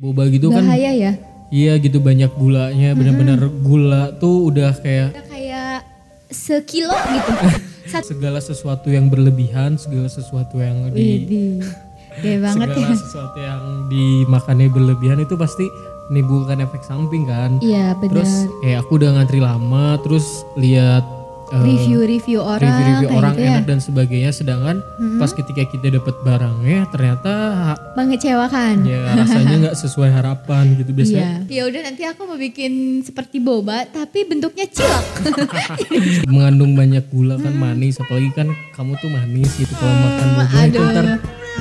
boba gitu kan Bahaya ya. iya gitu banyak gulanya benar-benar gula tuh udah kayak Udah kayak sekilo gitu. Satu. segala sesuatu yang berlebihan segala sesuatu yang di. Gede banget ya. segala sesuatu yang dimakannya berlebihan itu pasti menimbulkan efek samping kan Iya terus benar. kayak aku udah ngantri lama terus lihat eh, Review-review orang review-review orang gitu ya. enak dan sebagainya sedangkan pas ketika kita dapat barangnya ternyata Mengecewakan. ya rasanya nggak sesuai harapan gitu biasanya Iya. Ya udah nanti aku mau bikin seperti boba tapi bentuknya cilok. mengandung banyak gula kan manis apalagi kan kamu tuh manis gitu kalau makan boba itu aduh. ntar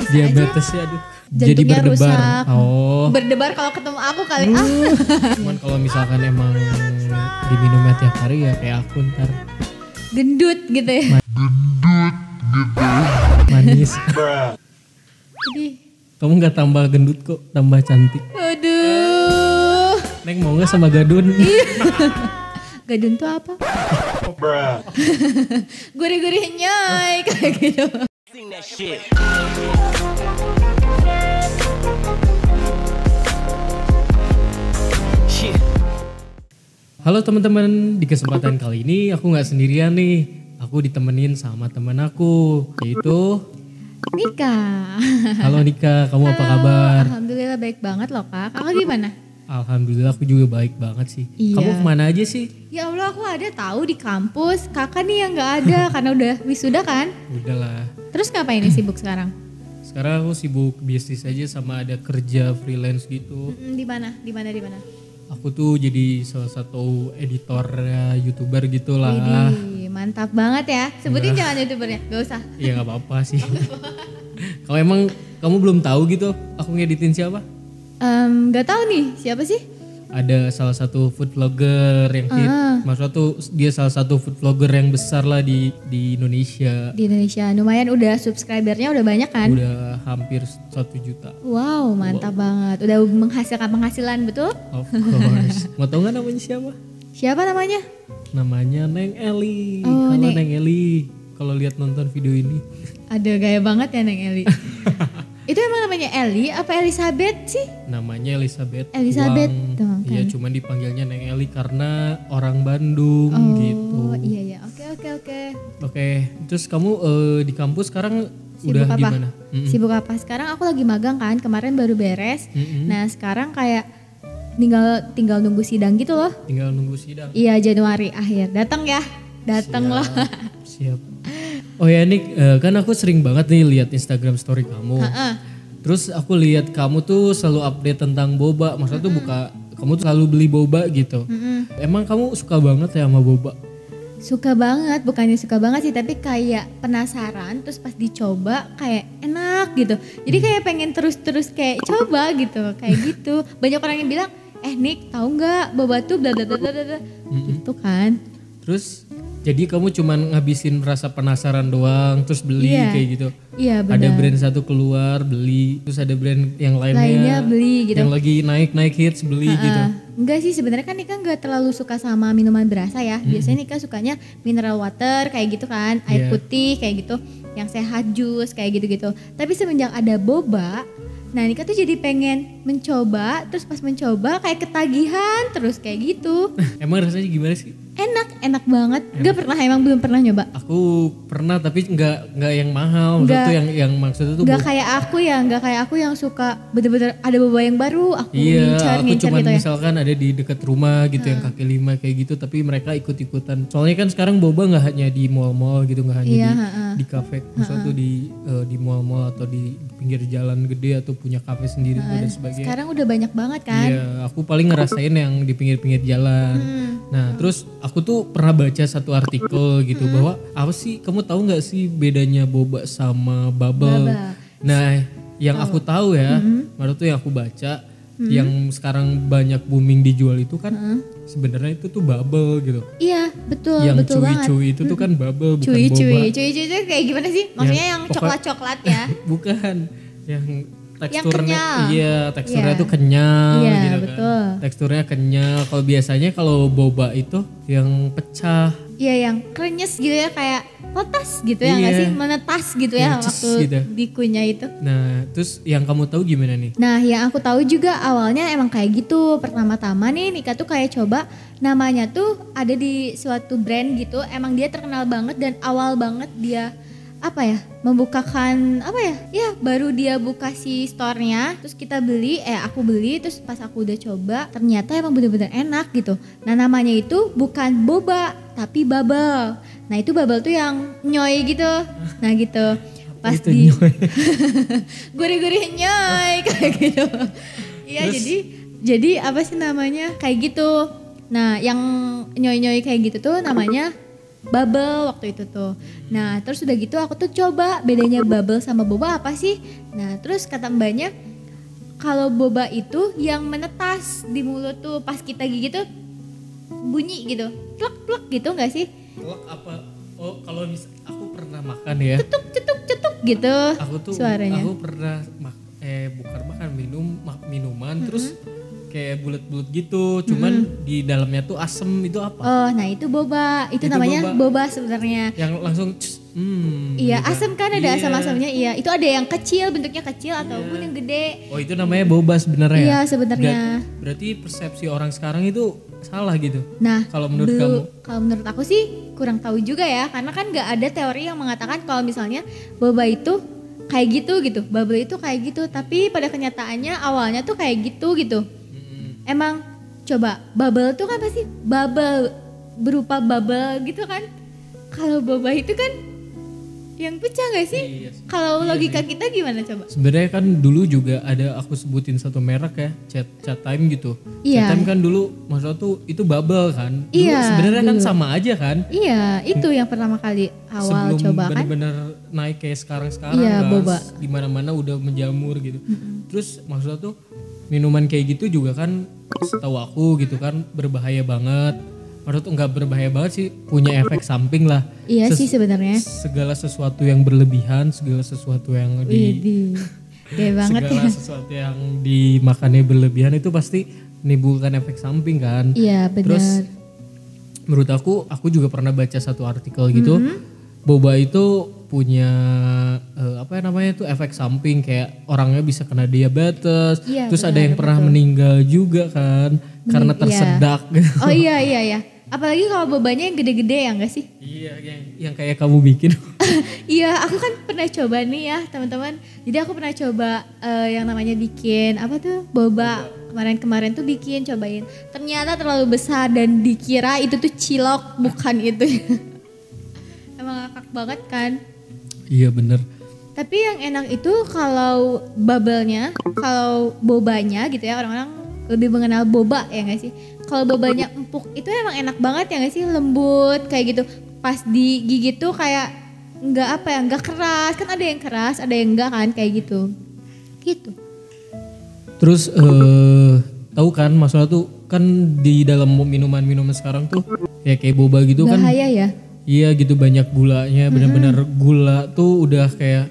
diabetesnya aduh jadi berdebar rusak. oh Berdebar kalau ketemu aku kali ah. cuman kalau misalkan emang diminumnya tiap hari ya kayak aku ntar Gendut gitu ya. manis Jadi kamu nggak tambah gendut kok tambah cantik aduh. neng mau nggak sama gadun Gadun tuh apa? Gurih-gurih nyoy kayak gitu. Halo teman-teman di kesempatan kali ini aku nggak sendirian nih aku ditemenin sama teman aku yaitu Nika. halo Nika kamu apa kabar Alhamdulillah baik banget loh kak. Kakak gimana? Alhamdulillah aku juga baik banget sih Iya. kamu ke mana aja sih Ya Allah aku ada tahu di kampus. Kakak nih yang nggak ada karena udah wisuda kan. udahlah Terus ngapain nih sibuk sekarang? Sekarang aku sibuk bisnis aja sama ada kerja freelance gitu. Di mana? Di mana? Di mana? Aku tuh jadi salah satu editor youtuber gitu lah. Widih, mantap banget ya. Sebutin jangan youtubernya, gak usah. Ya nggak apa-apa sih. Kalau emang kamu belum tahu gitu, aku ngeditin siapa? Em, gak tahu nih siapa sih? Ada salah satu food vlogger yang hit. Ah. Maksudnya tuh dia salah satu food vlogger yang besar lah di di Indonesia. Di Indonesia lumayan udah subscribernya udah banyak kan? Udah hampir satu juta. Wow mantap banget. Udah menghasilkan penghasilan betul? Of course. Mau tau nggak namanya siapa? Siapa namanya? Namanya Neng Eli. Oh, Halo Neng. Neng Eli. Kalau lihat nonton video ini. Ada gaya banget ya Neng Eli. Itu emang namanya Eli apa Elizabeth sih? Namanya Elizabeth. Elizabeth, kan. Iya, cuman dipanggilnya Neng Eli karena orang Bandung gitu. Oh iya iya. Oke oke oke. Oke, terus kamu eh, di kampus sekarang Sibuk udah apa? gimana? Mm-mm. Sibuk apa? Sekarang aku lagi magang kan. Kemarin baru beres. Mm-mm. Nah sekarang kayak tinggal tinggal nunggu sidang gitu loh. Tinggal nunggu sidang. Iya Januari akhir. Datang ya. Datang loh. Siap. Oh ya Nick, eh, kan aku sering banget nih lihat Instagram story kamu. Heeh. Terus aku lihat kamu tuh selalu update tentang boba. Maksudnya tuh buka kamu tuh selalu beli boba gitu. Emang kamu suka banget ya sama boba? Suka banget, bukannya suka banget sih, tapi kayak penasaran, terus pas dicoba kayak enak gitu. Jadi kayak pengen terus-terus kayak coba gitu, kayak gitu. Banyak orang yang bilang, eh Nick tahu nggak boba tuh bla bla bla bla bla, bla." gitu kan. Terus jadi kamu cuman ngabisin rasa penasaran doang terus beli Iya. kayak gitu. Iya Ada benar. brand satu keluar beli, terus ada brand yang lainnya, Lainnya beli gitu. yang lagi naik-naik hits beli gitu. Ah, enggak sih sebenarnya kan Nika nggak terlalu suka sama minuman berasa ya. Biasanya Nika sukanya mineral water kayak gitu kan, air Iya. putih kayak gitu, yang sehat jus kayak gitu-gitu. Tapi semenjak ada boba, nah Nika tuh jadi pengen mencoba, terus pas mencoba kayak ketagihan terus kayak gitu. Emang rasanya gimana sih? Enak, enak banget. Gak pernah emang belum pernah nyoba. Aku pernah tapi nggak nggak yang mahal, Nggak. tuh yang yang maksudnya tuh Gak bo- kayak aku ya, gak kayak aku yang suka bener-bener ada boba yang baru, aku Iya, ngincar, aku ngincar cuman gitu ya. misalkan ada di dekat rumah gitu yang kaki lima kayak gitu, tapi mereka ikut-ikutan. Soalnya kan sekarang boba nggak hanya di mall-mall gitu, nggak hanya Iya, di ha-ha. di kafe, maksudnya tuh di eh, di mall-mall atau di pinggir jalan gede atau punya kafe sendiri tuh dan sebagainya. Sekarang udah banyak banget kan. Iya, aku paling ngerasain yang di pinggir-pinggir jalan. Hmm. Nah, terus aku tuh pernah baca satu artikel gitu Hmm. bahwa apa sih kamu tahu nggak sih bedanya boba sama bubble? Bubble. Nah, yang aku tahu ya, Hmm. baru tuh yang aku baca, yang sekarang banyak booming dijual itu kan Hmm. sebenarnya itu tuh bubble gitu. Iya, betul, yang betul banget. cuy-cuy itu tuh kan bubble bukan Cuy boba. cuy, cuy cuy itu kayak gimana sih? Maksudnya yang coklat-coklat ya? Bukan, yang teksturnya kenyal. iya teksturnya Iya. tuh kenyal Iya, gitu kan. betul. Teksturnya kenyal. Kalau biasanya kalau boba itu yang pecah Iya yang krenyes gitu ya kayak potas gitu ya nggak Iya. sih menetas gitu ya ces waktu gitu. dikunyah itu. Nah, terus yang kamu tahu gimana nih? Nah yang aku tahu juga awalnya emang kayak gitu pertama-tama nih Nika tuh kayak coba namanya tuh ada di suatu brand gitu emang dia terkenal banget dan awal banget dia apa ya membukakan apa ya? Ya baru dia buka si store-nya terus kita beli eh aku beli terus pas aku udah coba ternyata emang bener-bener enak gitu. Nah namanya itu bukan boba tapi bubble. Nah itu bubble tuh yang nyoy gitu. Nah gitu. Pas Itu di nyoy. gurih-gurih nyoy kayak gitu. Iya jadi jadi apa sih namanya? Kayak gitu. Nah yang nyoy-nyoy kayak gitu tuh namanya bubble waktu itu tuh. Nah terus udah gitu aku tuh coba bedanya bubble sama boba apa sih? Nah terus kata mbaknya kalau boba itu yang menetas di mulut tuh pas kita gigit tuh bunyi gitu. Plek plek gitu nggak sih? Telak apa? Oh, kalau mis aku pernah makan ya. cetuk cetuk cetuk gitu Aku tuh suaranya. aku pernah mak- eh bukan makan minum mak- minuman terus kayak bulat-bulat gitu, cuman di dalamnya tuh asem itu apa? Oh, nah itu boba. Itu, Itu namanya boba. boba, sebenarnya. Yang langsung hmm. Iya, gitu. asam kan ada Iya. asam-asamnya. Iya, itu ada yang kecil, bentuknya kecil ataupun yang gede. Oh, itu namanya boba sebenarnya. Iya, ya? sebenarnya. Ber- Berarti persepsi orang sekarang itu salah gitu. Nah, Kalau menurut kamu? Kalau menurut aku sih kurang tahu juga ya, karena kan nggak ada teori yang mengatakan kalau misalnya boba itu kayak gitu gitu, bubble itu kayak gitu. Tapi pada kenyataannya awalnya tuh kayak gitu gitu. Emang coba bubble tuh kan pasti bubble berupa bubble gitu kan. Kalau boba itu kan yang pecah nggak sih? Iya sih. Kalau logika kita gimana coba? Sebenarnya kan dulu juga ada aku sebutin satu merek ya, chat chat time gitu. Iya. Chat time kan dulu maksudnya tuh itu bubble kan. Dulu Iya, Sebenarnya kan sama aja kan. Iya, itu yang pertama kali awal Sebelum coba kan. bener-bener naik kayak sekarang-sekarang Iya, kan, boba. di mana-mana udah menjamur gitu. Terus maksudnya tuh minuman kayak gitu juga kan setahu aku gitu kan berbahaya banget. Tuh nggak berbahaya banget sih, punya efek samping lah. Iya Ses- sih sebenarnya. Segala sesuatu yang berlebihan, segala sesuatu yang di Widih. Gede banget segala ya. sesuatu yang dimakannya berlebihan itu pasti menimbulkan efek samping kan. Iya Terus benar. menurut aku, aku juga pernah baca satu artikel gitu, Mm-hmm. boba itu punya eh, apa ya namanya tuh efek samping kayak orangnya bisa kena diabetes, Iya, terus ada benar, yang pernah meninggal juga kan karena iya. tersedak. Oh iya iya iya. Apalagi kalau bobanya yang gede-gede ya enggak sih? iya, yang yang kayak kamu bikin. Iya, aku kan pernah coba nih ya teman-teman. Jadi aku pernah coba eh, yang namanya bikin apa tuh boba kemarin-kemarin tuh bikin cobain. Ternyata terlalu besar dan dikira itu tuh cilok bukan itu. Emang ngakak banget kan. Iya bener. Tapi yang enak itu kalau bubble-nya, kalau bobanya gitu ya orang-orang lebih mengenal boba ya nggak sih? Kalau bobanya empuk itu emang enak banget ya nggak sih lembut kayak gitu. Pas digigit tuh kayak nggak apa ya nggak keras kan ada yang keras ada yang enggak kan kayak gitu. Gitu. Terus eh tahu kan masalah tuh kan di dalam minuman-minuman sekarang tuh ya kayak boba gitu kan Bahaya ya. Iya gitu banyak gulanya, benar-benar gula tuh udah kayak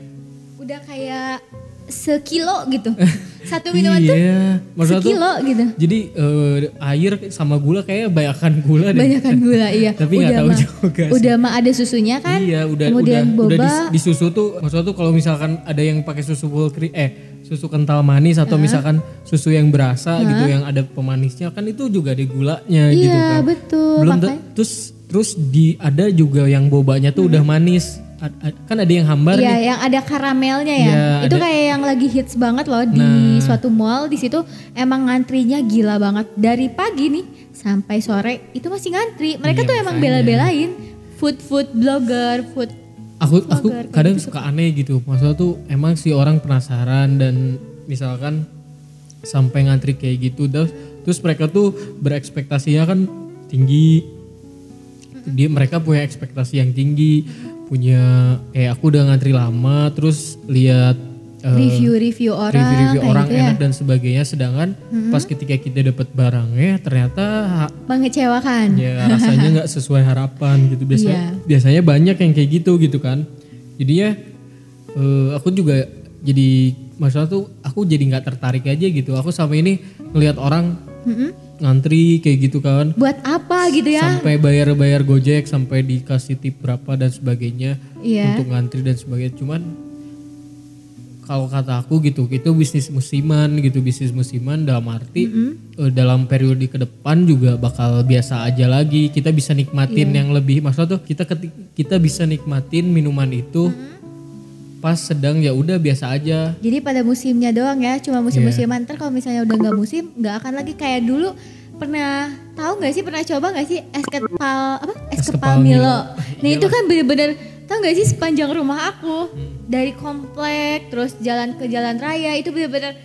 Udah kayak sekilo gitu. Satu minuman tuh iya, maksudnya tuh sekilo gitu. jadi eh, air sama gula kayak banyakan gula deh. Banyakan gula iya. Tapi nggak tahu juga sih. Udah mah ada susunya kan. Iya, udah Kemudian udah boba. udah di, di susu tuh maksudnya tuh kalau misalkan ada yang pakai susu full cream eh susu kental manis atau misalkan susu yang berasa gitu yang ada pemanisnya kan itu juga ada gulanya gitu Iya kan. betul. Belum makanya- te- terus terus di ada juga yang bobanya tuh udah manis. Ad- ad- kan ada yang hambar Iya, nih. yang ada karamelnya ya. Iya, itu ada- kayak yang lagi hits banget loh di Nah. suatu mall di situ emang ngantrinya gila banget dari pagi nih sampai sore itu masih ngantri. Mereka Iya, tuh emang bela-belain food food blogger, food Aku aku Vlogger, kayak kadang gitu suka aneh gitu. Maksudnya tuh emang si orang penasaran dan misalkan sampai ngantri kayak gitu terus terus mereka tuh berekspektasinya kan tinggi. Dia mereka punya ekspektasi yang tinggi, punya kayak aku udah ngantri lama terus lihat eh, review-review orang review-review orang gitu ya. enak dan sebagainya sedangkan pas ketika kita dapat barangnya ternyata Mengecewakan. ya rasanya nggak sesuai harapan gitu biasanya Iya. biasanya banyak yang kayak gitu gitu kan jadinya eh, aku juga jadi masalah tuh aku jadi nggak tertarik aja gitu aku sama ini ngelihat orang Mm-mm. Ngantri kayak gitu kan Buat apa gitu ya? sampai bayar-bayar gojek sampai dikasih tip berapa dan sebagainya Iya. untuk ngantri dan sebagainya cuman kalau kata aku gitu itu bisnis musiman gitu bisnis musiman dalam arti eh, dalam periode ke depan juga bakal biasa aja lagi kita bisa nikmatin Iya. yang lebih maksudnya tuh kita kita bisa nikmatin minuman itu pas sedang ya udah biasa aja Jadi pada musimnya doang ya, cuma Iya. musim-musiman. Ntar kalau misalnya udah nggak musim, nggak akan lagi kayak dulu. Pernah tahu nggak sih? Pernah coba nggak sih es kepal apa? Es, Es kepal Milo. Milo. Nah itu kan bener-bener tahu nggak sih sepanjang rumah aku dari komplek terus jalan ke jalan raya itu bener-bener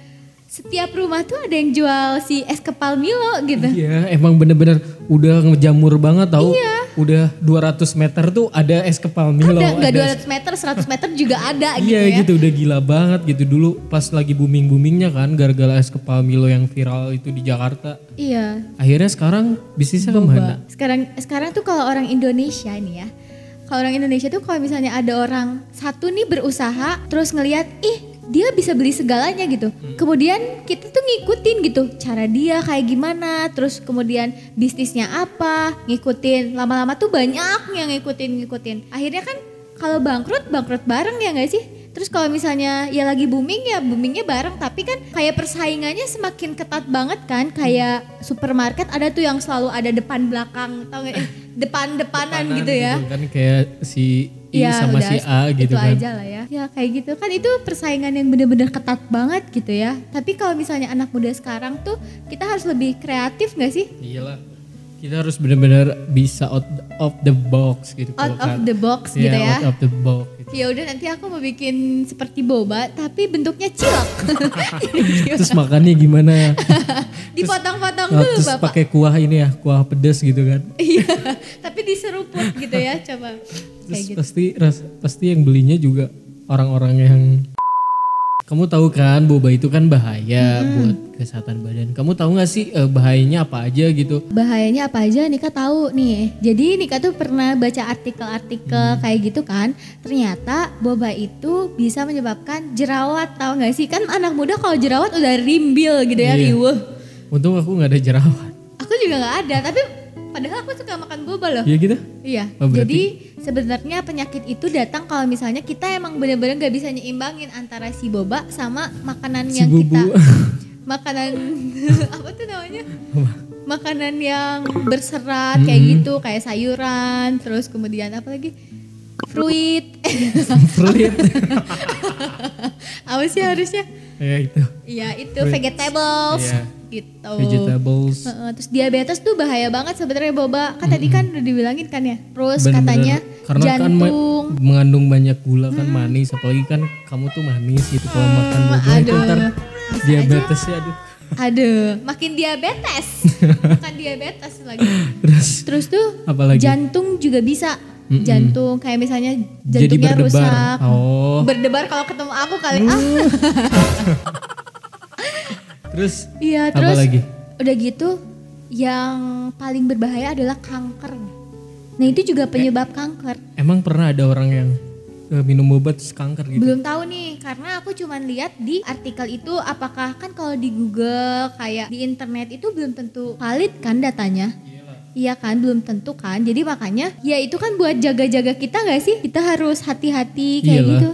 setiap rumah tuh ada yang jual si es kepal Milo gitu. Iya, emang bener-bener udah ngejamur banget tau. Iya. Udah 200 meter tuh ada es kepal Milo. ada nggak ada 200 meter, 100 meter juga ada gitu Iya ya. gitu udah gila banget gitu dulu pas lagi booming boomingnya kan gara-gara es kepal Milo yang viral itu di Jakarta. Iya. Akhirnya sekarang bisnisnya ke mana? Sekarang sekarang tuh kalau orang Indonesia nih ya. Kalau orang Indonesia tuh kalau misalnya ada orang satu nih berusaha terus ngelihat ih dia bisa beli segalanya gitu. Kemudian kita tuh ngikutin gitu cara dia kayak gimana, terus kemudian bisnisnya apa, ngikutin. Lama-lama tuh banyak yang ngikutin ngikutin. Akhirnya kan kalau bangkrut bangkrut bareng ya nggak sih? Terus kalau misalnya ya lagi booming ya boomingnya bareng tapi kan kayak persaingannya semakin ketat banget kan kayak supermarket ada tuh yang selalu ada depan belakang tau gak depan depanan gitu ya. kan kayak si I Iya sama udah si A gitu itu kan. aja lah ya. Ya kayak gitu kan itu persaingan yang bener-bener ketat banget gitu ya. Tapi kalau misalnya anak muda sekarang tuh kita harus lebih kreatif gak sih? Iyalah. Kita harus benar-benar bisa out of the box gitu. Out of kan- the box Iya, gitu ya. out of the box gitu. Ya udah nanti aku mau bikin seperti boba tapi bentuknya cilok. Terus makannya gimana? Dipotong-potong dulu terus Bapak. pakai kuah ini ya, kuah pedas gitu kan. Iya, tapi diseruput gitu ya, coba. Terus Kayak gitu. pasti ras- pasti yang belinya juga orang-orang yang kamu tahu kan boba itu kan bahaya buat kesehatan badan. Kamu tahu nggak sih eh, bahayanya apa aja gitu? Bahayanya apa aja Nika tahu nih. Jadi Nika tuh pernah baca artikel-artikel kayak gitu kan. Ternyata boba itu bisa menyebabkan jerawat tahu nggak sih? Kan anak muda kalau jerawat udah rimbil gitu ya, Iya. riweuh. Untung aku nggak ada jerawat. Aku juga nggak ada, tapi padahal aku suka makan boba loh. Iya gitu? Iya. Oh, berarti- Jadi sebenarnya penyakit itu datang kalau misalnya kita emang bener-bener gak bisa nyeimbangin antara si boba sama makanan Si yang bubu. kita makanan apa tuh namanya? Makanan yang berserat kayak Hmm. gitu, kayak sayuran, terus kemudian apa lagi? Fruit. Fruit. apa sih harusnya? ya itu. Iya, itu Fruits. vegetables. Iya. Gitu. Vegetables. Heeh, terus diabetes tuh bahaya banget sebenarnya boba. Kan tadi kan udah dibilangin kan ya. Terus Bener-bener. katanya Karena kan jantung. mengandung banyak gula kan manis, apalagi kan kamu tuh manis gitu kalau makan boba itu aduh. ntar diabetesnya aduh. Aduh, makin diabetes. Bukan diabetes lagi. Terus Terus tuh apalagi? jantung juga bisa. Mm-mm. Jantung kayak misalnya Jadi jantungnya berdebar. rusak. Oh. Berdebar kalau ketemu aku kali. Ah, Terus iya apa terus lagi? udah gitu yang paling berbahaya adalah kanker. Nah, itu juga penyebab kanker. Emang pernah ada orang yang eh, minum obat kanker gitu? Belum tahu nih, karena aku cuman lihat di artikel itu apakah kan kalau di Google kayak di internet itu belum tentu valid kan datanya. Iya kan, belum tentu kan. Jadi makanya ya itu kan buat jaga-jaga kita nggak sih? Kita harus hati-hati kayak Iyalah. gitu.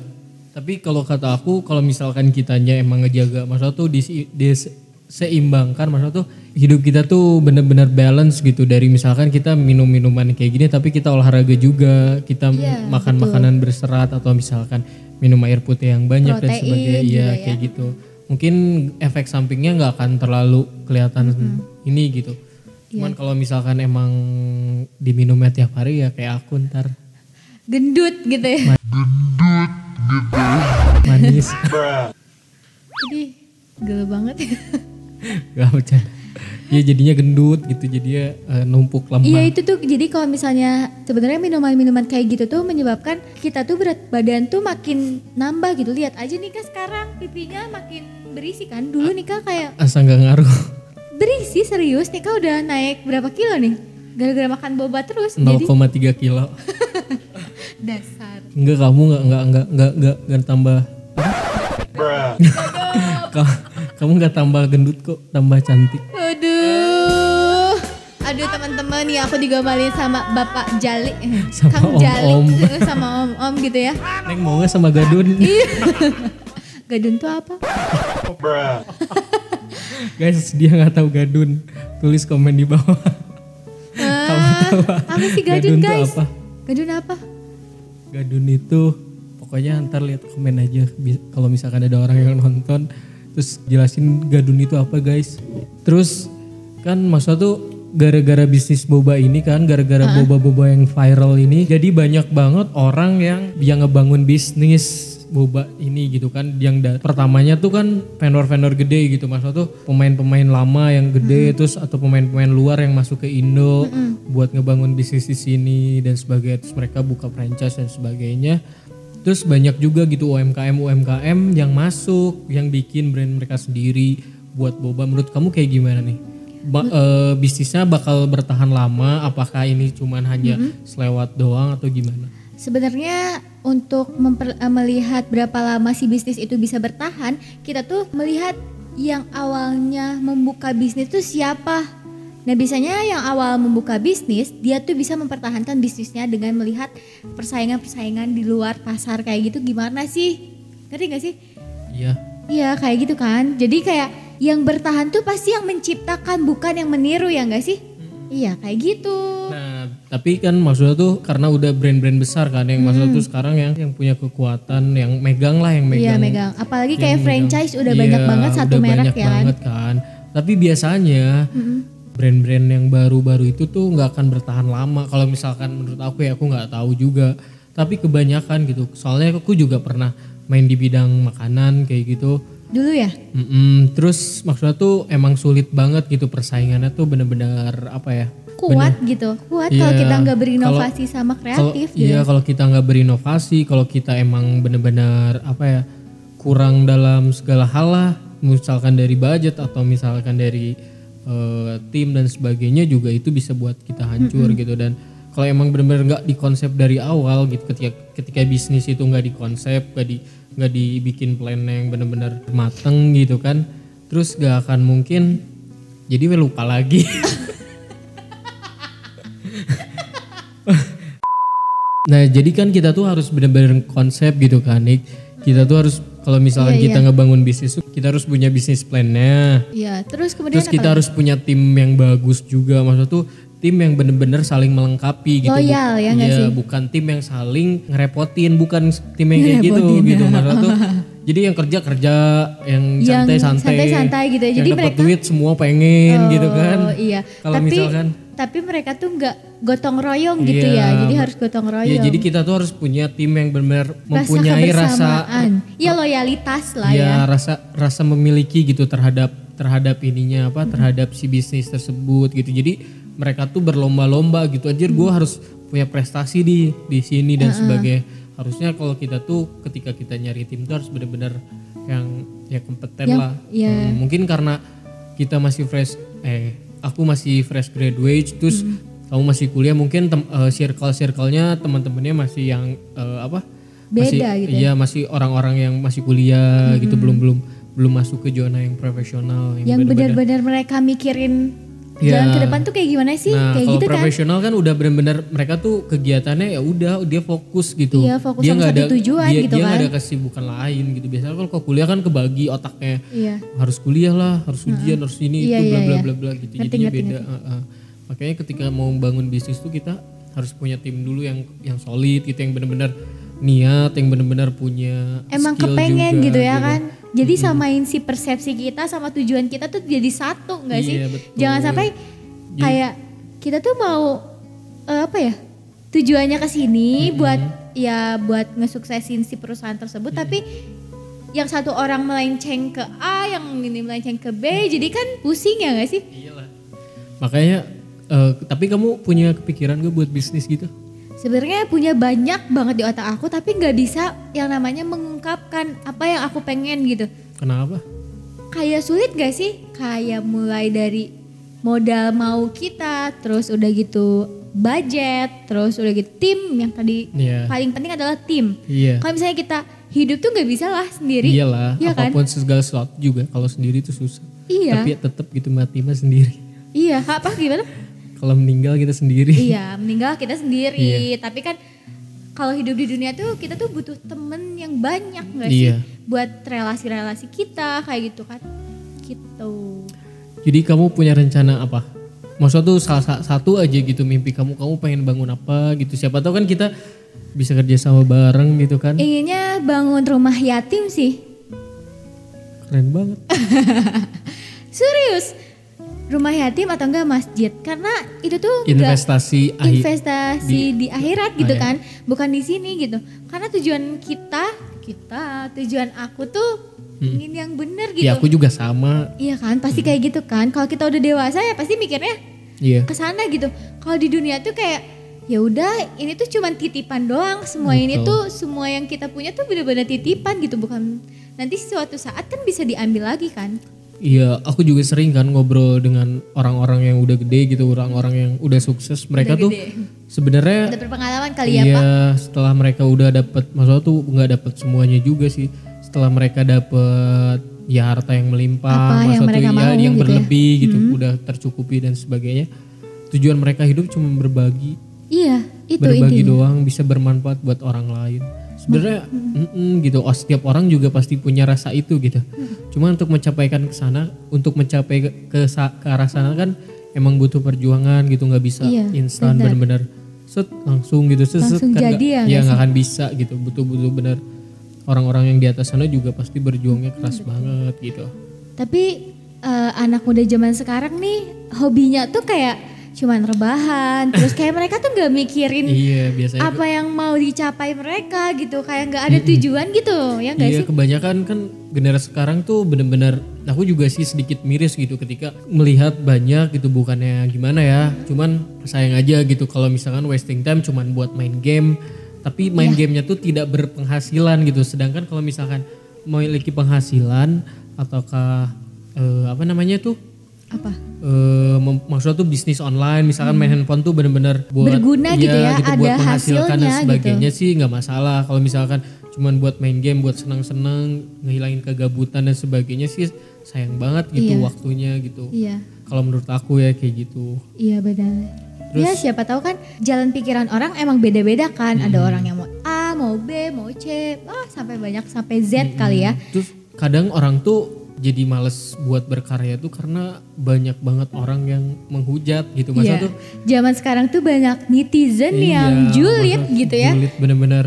Tapi kalau kata aku, kalau misalkan kitanya emang ngejaga, maksudnya tuh disi- dis- seimbangkan, maksudnya tuh hidup kita tuh bener-bener balance gitu. Dari misalkan kita minum minuman kayak gini, tapi kita olahraga juga, kita Iya, makan betul. makanan berserat atau misalkan minum air putih yang banyak dan Protein sebagainya, juga iya ya. kayak gitu. Mungkin efek sampingnya nggak akan terlalu kelihatan ini gitu. Iya. Cuman kalau misalkan emang diminumnya tiap hari ya kayak aku ntar Gendut gitu ya. Manis. Jadi gelo banget. Gak bercanda. Ya jadinya gendut gitu, jadinya eh, numpuk lemah. Iya itu tuh jadi kalau misalnya sebenarnya minuman-minuman kayak gitu tuh menyebabkan kita tuh berat badan tuh makin nambah gitu. Lihat aja nih kak sekarang pipinya makin berisi kan. Dulu nih kak kayak Asa nggak ngaruh. berisi serius nih kak udah naik berapa kilo nih? Gara-gara makan boba terus 0,3 jadi kilo. dasar. Enggak kamu nggak nggak nggak nggak nggak nggak tambah. Ka- kamu nggak tambah gendut kok, tambah cantik. Aduh. Aduh teman-teman nih aku digomalin sama Bapak Jali, Sama Kang Jali, om-om. eh, sama om-om gitu ya. Neng mau nggak sama Gadun? Iya. Gadun tuh apa? Guys, dia nggak tahu Gadun. Tulis komen di bawah. Ah, apa sih Gadun, Gadun guys? apa? Gadun apa? Gadun itu pokoknya ntar lihat komen aja. Kalau misalkan ada orang yang nonton terus jelasin Gadun itu apa guys. Terus kan maksudnya tuh gara-gara bisnis boba ini kan gara-gara boba-boba yang viral ini jadi banyak banget orang yang yang ngebangun bisnis boba ini gitu kan. Yang da- pertamanya tuh kan vendor-vendor gede gitu maksudnya tuh pemain-pemain lama yang gede terus atau pemain-pemain luar yang masuk ke Indo buat ngebangun bisnis di sini dan sebagainya terus mereka buka franchise dan sebagainya. Terus banyak juga gitu UMKM UMKM yang masuk yang bikin brand mereka sendiri buat boba. Menurut kamu kayak gimana nih? Ba- eh, bisnisnya bakal bertahan lama? Apakah ini cuman hanya selewat doang atau gimana? Sebenarnya untuk memper- eh, melihat berapa lama si bisnis itu bisa bertahan, kita tuh melihat yang awalnya membuka bisnis itu siapa. Nah biasanya yang awal membuka bisnis, dia tuh bisa mempertahankan bisnisnya dengan melihat persaingan-persaingan di luar pasar kayak gitu gimana sih? Ngerti gak sih? iya Iya kayak gitu kan. Jadi kayak yang bertahan tuh pasti yang menciptakan bukan yang meniru ya gak sih? Iya kayak gitu. Nah, tapi kan maksudnya tuh karena udah brand-brand besar kan yang maksudnya tuh sekarang yang yang punya kekuatan yang megang lah yang megang. Iya megang. Apalagi kayak megang. franchise udah Iya, banyak banget satu udah merek banyak ya banget kan. Tapi biasanya brand-brand yang baru-baru itu tuh nggak akan bertahan lama. Kalau misalkan menurut aku ya aku nggak tahu juga. Tapi kebanyakan gitu. Soalnya aku juga pernah main di bidang makanan kayak gitu. Dulu ya? Mm-mm, terus maksudnya tuh emang sulit banget gitu persaingannya tuh bener-bener apa ya? Kuat gitu. Kuat kalau Iya, kita nggak berinovasi sama Kalau kreatif gitu. iya kalau kita nggak berinovasi, kalau kita emang bener-bener apa ya kurang dalam segala hal lah, misalkan dari budget atau misalkan dari eh, tim dan sebagainya juga itu bisa buat kita hancur gitu dan kalau emang bener-bener nggak dikonsep dari awal gitu ketika ketika bisnis itu nggak dikonsep, nggak di nggak dibikin plan yang bener-bener mateng gitu kan, terus gak akan mungkin jadi lupa lagi. Nah jadi kan kita tuh harus bener-bener konsep gitu kan Nick. Kita tuh harus kalau misalkan Iya, kita ngebangun bisnis tuh kita harus punya bisnis plan-nya. Iya, terus kemudian Terus apa kita lagi? harus punya tim yang bagus juga. Maksudnya tuh tim yang bener-bener saling melengkapi gitu. Loyal, ya Iya, sih? bukan tim yang saling ngerepotin, bukan tim yang kayak gitu gitu. Maksudnya tuh jadi yang kerja kerja, yang Yang santai-santai. santai-santai gitu ya. Yang Jadi dapat mereka- duit semua pengen gitu kan. Oh iya. Kalau misalkan tapi mereka tuh nggak gotong royong gitu ya. Iya, Jadi harus gotong royong. Ya jadi kita tuh harus punya tim yang benar rasa mempunyai rasa kebersamaan. Iya loyalitas lah ya. ya rasa rasa memiliki gitu terhadap terhadap ininya apa terhadap si bisnis tersebut gitu. Jadi mereka tuh berlomba-lomba gitu. Anjir gue harus punya prestasi di di sini dan sebagainya. Harusnya kalau kita tuh ketika kita nyari tim tuh harus benar-benar yang ya kompeten Yang- lah. ya. Hmm, mungkin karena kita masih fresh eh aku masih fresh graduate terus Hmm. kamu masih kuliah mungkin tem, eh, circle-circle-nya teman-temannya masih yang eh, apa? masih, Beda gitu ya. Iya, masih orang-orang yang masih kuliah gitu belum belum belum masuk ke zona yang profesional yang benar-benar mereka mikirin Iya. jalan ke depan tuh kayak gimana sih? Nah, kayak gitu kan. profesional kan udah benar-benar mereka tuh kegiatannya ya udah dia fokus gitu. Iya, fokus dia sama ada tujuan dia, gitu dia kan. ada kesibukan lain gitu. Biasanya kalau kuliah kan kebagi otaknya Iya. harus kuliah lah, harus ujian, harus ini Iya, itu bla iya, bla iya. bla bla gitu. Ngerti, Jadinya ngerti, beda. Heeh. Makanya ketika mau bangun bisnis tuh kita harus punya tim dulu yang yang solid gitu yang benar-benar niat, yang benar-benar punya Emang skill kepengen juga, gitu ya kan. Jadi samain si persepsi kita sama tujuan kita tuh jadi satu nggak sih? Iya, betul. Jangan sampai kayak kita tuh mau eh, apa ya? Tujuannya ke sini buat ya buat ngesuksesin si perusahaan tersebut tapi yang satu orang melenceng ke A, yang ini melenceng ke B, jadi kan pusing ya nggak sih? Iyalah. Makanya eh, tapi kamu punya kepikiran gak buat bisnis gitu? Sebenarnya punya banyak banget di otak aku tapi nggak bisa yang namanya mengungkapkan apa yang aku pengen gitu. Kenapa? Kayak sulit gak sih? Kayak mulai dari modal mau kita, terus udah gitu budget, terus udah gitu tim yang tadi Iya. paling penting adalah tim. Iya. Kalau misalnya kita hidup tuh nggak bisa lah sendiri. Iyalah, Iya kan? apa pun segala sesuatu juga kalau sendiri itu susah. Iya. Tapi ya tetap gitu mati mah sendiri. Iya, apa gimana? kalau meninggal kita sendiri. iya meninggal kita sendiri tapi kan kalau hidup di dunia tuh kita tuh butuh temen yang banyak nggak sih Iya. buat relasi-relasi kita kayak gitu kan gitu Jadi kamu punya rencana apa? Maksudnya tuh salah sa- satu aja gitu mimpi kamu, kamu pengen bangun apa gitu. Siapa tahu kan kita bisa kerja sama bareng gitu kan. inginnya bangun rumah yatim sih Keren banget. serius rumah yatim atau enggak masjid karena itu tuh enggak Investasi akhir. investasi di, akhirat gitu ya. kan bukan di sini gitu karena tujuan kita kita tujuan aku tuh ingin yang bener gitu Ya aku juga sama. iya kan pasti kayak gitu kan kalau kita udah dewasa ya pasti mikirnya Iya. ke sana gitu kalau di dunia tuh kayak ya udah ini tuh cuman titipan doang semua ini Betul. tuh semua yang kita punya tuh bener-bener titipan gitu bukan nanti suatu saat kan bisa diambil lagi kan Iya, aku juga sering kan ngobrol dengan orang-orang yang udah gede gitu, orang-orang yang udah sukses. Mereka Udah tuh sebenarnya udah berpengalaman kali ya iya, pak setelah mereka udah dapet, maksudnya tuh nggak dapet semuanya juga sih. Setelah mereka dapet ya harta yang melimpah, Apa yang tuh ya mau yang gitu ya. berlebih gitu, udah tercukupi dan sebagainya. Tujuan mereka hidup cuma berbagi, iya itu berbagi intinya doang bisa bermanfaat buat orang lain. Sebenarnya mm-mm, gitu, oh, setiap orang juga pasti punya rasa itu gitu. Cuma untuk mencapaikan ke sana, untuk mencapai ke, ke, arah sana kan emang butuh perjuangan gitu, nggak bisa Iya, instan benar. benar-benar set langsung gitu, set, set, Langsung kan nggak- jadi ya ya nggak nggak akan bisa gitu. Butuh-butuh benar orang-orang yang di atas sana juga pasti berjuangnya keras banget gitu. Tapi eh, anak muda zaman sekarang nih hobinya tuh kayak cuman rebahan, terus kayak mereka tuh nggak mikirin Iya biasanya. apa yang mau dicapai mereka gitu, kayak nggak ada tujuan gitu, ya nggak Iya sih? kebanyakan kan generasi sekarang tuh bener-bener aku juga sih sedikit miris gitu ketika melihat banyak gitu bukannya gimana ya cuman sayang aja gitu kalau misalkan wasting time cuman buat main game tapi main Iya. gamenya tuh tidak berpenghasilan gitu sedangkan kalau misalkan memiliki penghasilan ataukah eh, apa namanya tuh Apa? mem- maksudnya tuh bisnis online misalkan main handphone tuh bener-bener buat Hmm. Berguna gitu ya, buat ada menghasilkan dan gitu. sebagainya sih nggak masalah kalau misalkan cuman buat main game buat senang-senang ngehilangin kegabutan dan sebagainya sih sayang banget gitu Iya. waktunya gitu Iya, kalau menurut aku ya kayak gitu iya benar. ya siapa tahu kan jalan pikiran orang emang beda-beda kan. Ada orang yang mau A, mau B, mau C, ah sampai banyak sampai Z kali ya. terus kadang orang tuh jadi males buat berkarya tuh karena banyak banget orang yang menghujat gitu masa Iya. tuh Zaman sekarang tuh banyak netizen yang Iya, julid masa gitu ya. Julid bener-bener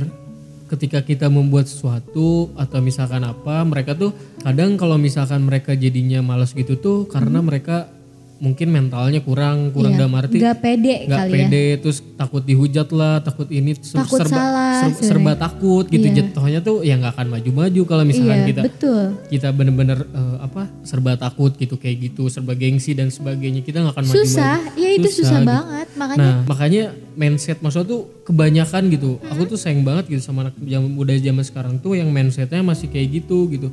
ketika kita membuat sesuatu atau misalkan apa mereka tuh kadang kalau misalkan mereka jadinya malas gitu tuh karena mereka mungkin mentalnya kurang kurang. Iya, dalam arti nggak pede nggak kali ya. pede terus takut dihujat lah takut ini ser- Takut serba salah, ser- serba takut gitu Iya. jatuhnya tuh ya nggak akan maju-maju kalau misalkan Iya, kita betul. kita bener-bener eh, apa serba takut gitu kayak gitu serba gengsi dan sebagainya kita nggak akan maju-maju Susah, ya itu susah, gitu. banget. Makanya Nah makanya mindset maksudnya tuh kebanyakan gitu. Aku tuh sayang banget gitu sama anak zaman muda zaman sekarang tuh yang mindsetnya masih kayak gitu gitu.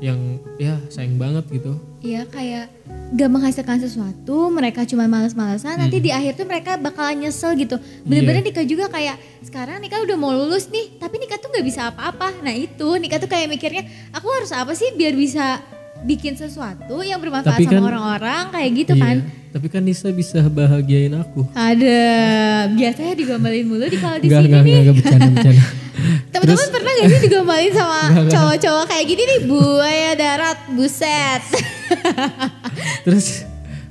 Yang ya sayang banget gitu. Iya kayak gak menghasilkan sesuatu, mereka cuma males-malesan, nanti di akhir tuh mereka bakalan nyesel gitu. Bener-bener nikah juga kayak sekarang nikah udah mau lulus nih, tapi nikah tuh gak bisa apa-apa. Nah itu nikah tuh kayak mikirnya, aku harus apa sih biar bisa bikin sesuatu yang bermanfaat Tapi sama kan- orang-orang kayak gitu Iya. kan. Tapi kan Nisa bisa bahagiain aku. Ada biasanya digombalin mulu di kalau di sini enggak nih. enggak bercanda bercanda. Teman-teman pernah gak sih digombalin sama cowok-cowok kayak gini nih buaya darat buset. Terus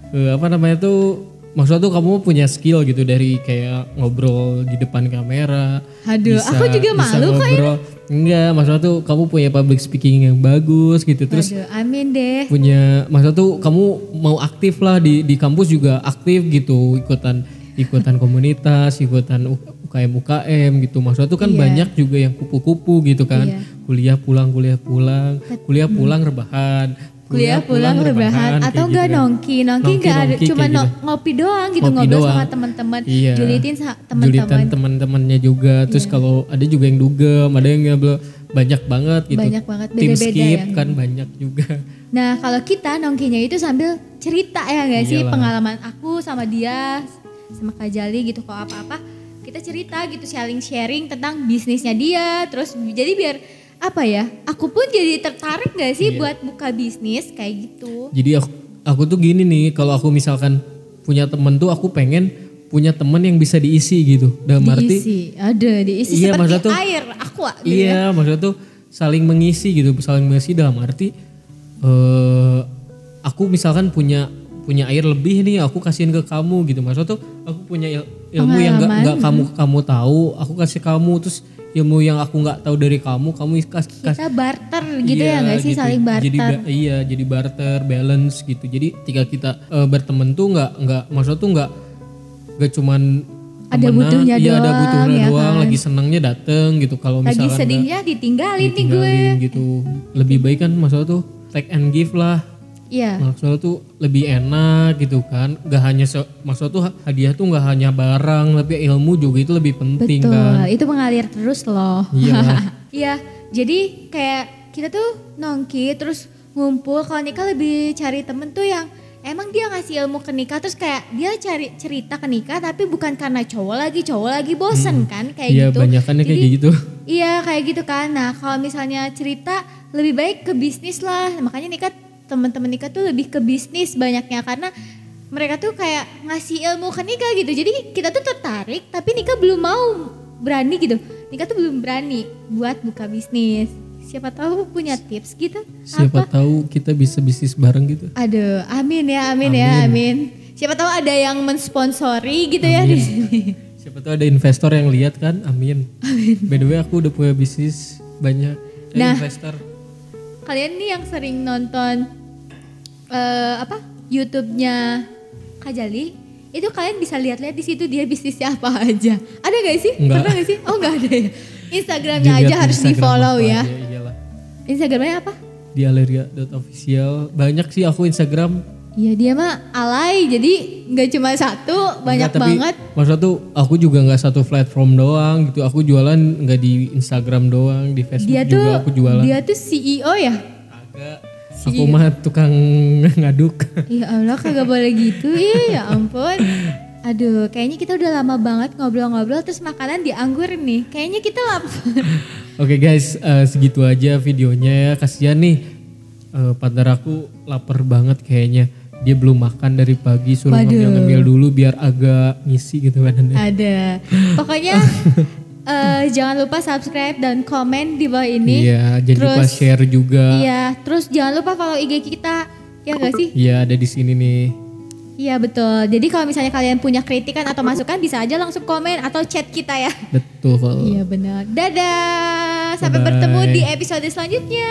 eh, apa namanya tuh maksudnya tuh kamu punya skill gitu dari kayak ngobrol di depan kamera. Aduh, aku juga malu kok ngobrol. Enggak, maksudnya tuh kamu punya public speaking yang bagus gitu. Terus Aduh, amin deh. punya maksudnya tuh kamu mau aktif lah di di kampus juga aktif gitu ikutan ikutan komunitas ikutan UKM UKM gitu maksudnya tuh kan Iya. banyak juga yang kupu-kupu gitu kan Iya. kuliah pulang kuliah pulang kuliah pulang rebahan kuliah pulang rebahan atau enggak gitu kan. nongki nongki enggak ada cuma no- gitu. ngopi doang gitu Ngopi ngobrol sama doang. teman-teman Iya. julitin Julitan teman-teman Iya. teman-temannya juga terus kalau ada juga yang dugem ada yang nggak banyak banget gitu Banyak banget, tim beda-beda skip ya. kan banyak juga nah kalau kita nongkinya itu sambil cerita ya enggak sih pengalaman aku sama dia sama Kak Jali gitu kalau apa-apa kita cerita gitu sharing sharing tentang bisnisnya dia terus jadi biar apa ya aku pun jadi tertarik gak sih Iya. buat buka bisnis kayak gitu Jadi aku, aku tuh gini nih, kalau aku misalkan punya temen tuh aku pengen punya temen yang bisa diisi gitu. Dalam arti diisi ada diisi Iya, seperti tuh- air aqua gitu ya. Iya, maksudnya tuh saling mengisi gitu, saling mengisi dalam arti eh aku misalkan punya punya air lebih nih, aku kasihin ke kamu gitu. Maksudnya tuh aku punya il- ilmu yang nggak Pengalaman. nggak kamu kamu tahu, aku kasih kamu terus ilmu yang aku nggak tahu dari kamu, kamu kasih kita barter gitu Iya, ya nggak sih gitu. saling barter Jadi ba- iya, jadi barter, balance gitu. Jadi ketika kita eh, berteman tuh nggak nggak maksudnya tuh nggak nggak cuman Ada temenan, butuhnya iya, ada doang, butuhnya ya doang, kan? lagi senangnya dateng gitu. Kalau lagi misalkan nggak- sedihnya ditinggalin nih gue ditinggalin gitu lebih baik kan maksudnya tuh take and give lah iya. Maksudnya tuh lebih enak gitu kan. Gak hanya se- maksudnya tuh hadiah tuh gak hanya barang tapi ilmu juga itu lebih penting betul. kan. Itu mengalir terus loh. Iya. iya. Jadi kayak kita tuh nongki terus ngumpul. Kalau nikah lebih cari temen tuh yang emang dia ngasih ilmu ke nikah. Terus kayak dia cari cerita ke nikah tapi bukan karena cowok lagi cowok lagi bosen kan kayak iya gitu. banyakannya kayak Jadi, gitu. Iya kayak gitu kan. Nah kalau misalnya cerita lebih baik ke bisnis lah. Makanya nikah teman-teman nikah tuh lebih ke bisnis banyaknya karena mereka tuh kayak ngasih ilmu ke nikah gitu. Jadi kita tuh tertarik tapi nikah belum mau berani gitu. Nikah tuh belum berani buat buka bisnis. Siapa tahu punya tips gitu. siapa Apa? tahu kita bisa bisnis bareng gitu Aduh, amin ya, amin, ya, amin. Siapa tahu ada yang mensponsori gitu ya di sini. siapa tahu ada investor yang lihat kan amin, by the way aku udah punya bisnis banyak Eh, Nah. investor kalian nih yang sering nonton eh apa YouTube-nya Kajali itu kalian bisa lihat-lihat di situ dia bisnisnya apa aja ada gak sih Enggak. pernah gak sih oh nggak ada ya Instagramnya aja harus di follow ya aja. Instagramnya apa di aleria.official banyak sih aku Instagram Iya dia mah alay jadi nggak cuma satu banyak Enggak, banget Maksudnya tuh aku juga nggak satu platform doang gitu. Aku jualan nggak di Instagram doang, di Facebook dia juga tuh aku jualan. dia tuh CEO ya Agak. Aku mah tukang ngaduk. Ya Allah kagak boleh gitu Ih, ya ampun Aduh kayaknya kita udah lama banget ngobrol-ngobrol Terus makanan dianggur nih Kayaknya kita lapar Oke guys, eh, segitu aja videonya ya. Kasihan nih eh, partner aku lapar banget kayaknya. Dia belum makan dari pagi, suruh ngemil-ngemil dulu biar agak ngisi gitu badannya. Ada. Pokoknya eh, jangan lupa subscribe dan komen di bawah ini. Iya, jangan lupa Terus- share juga. Iya, terus jangan lupa follow IG kita. Ya gak sih? Iya, ada di sini nih. Iya betul. Jadi kalau misalnya kalian punya kritikan atau masukan bisa aja langsung komen atau chat kita ya. Betul. Iya benar. Dadah. Sampai Bye-bye. bertemu di episode selanjutnya.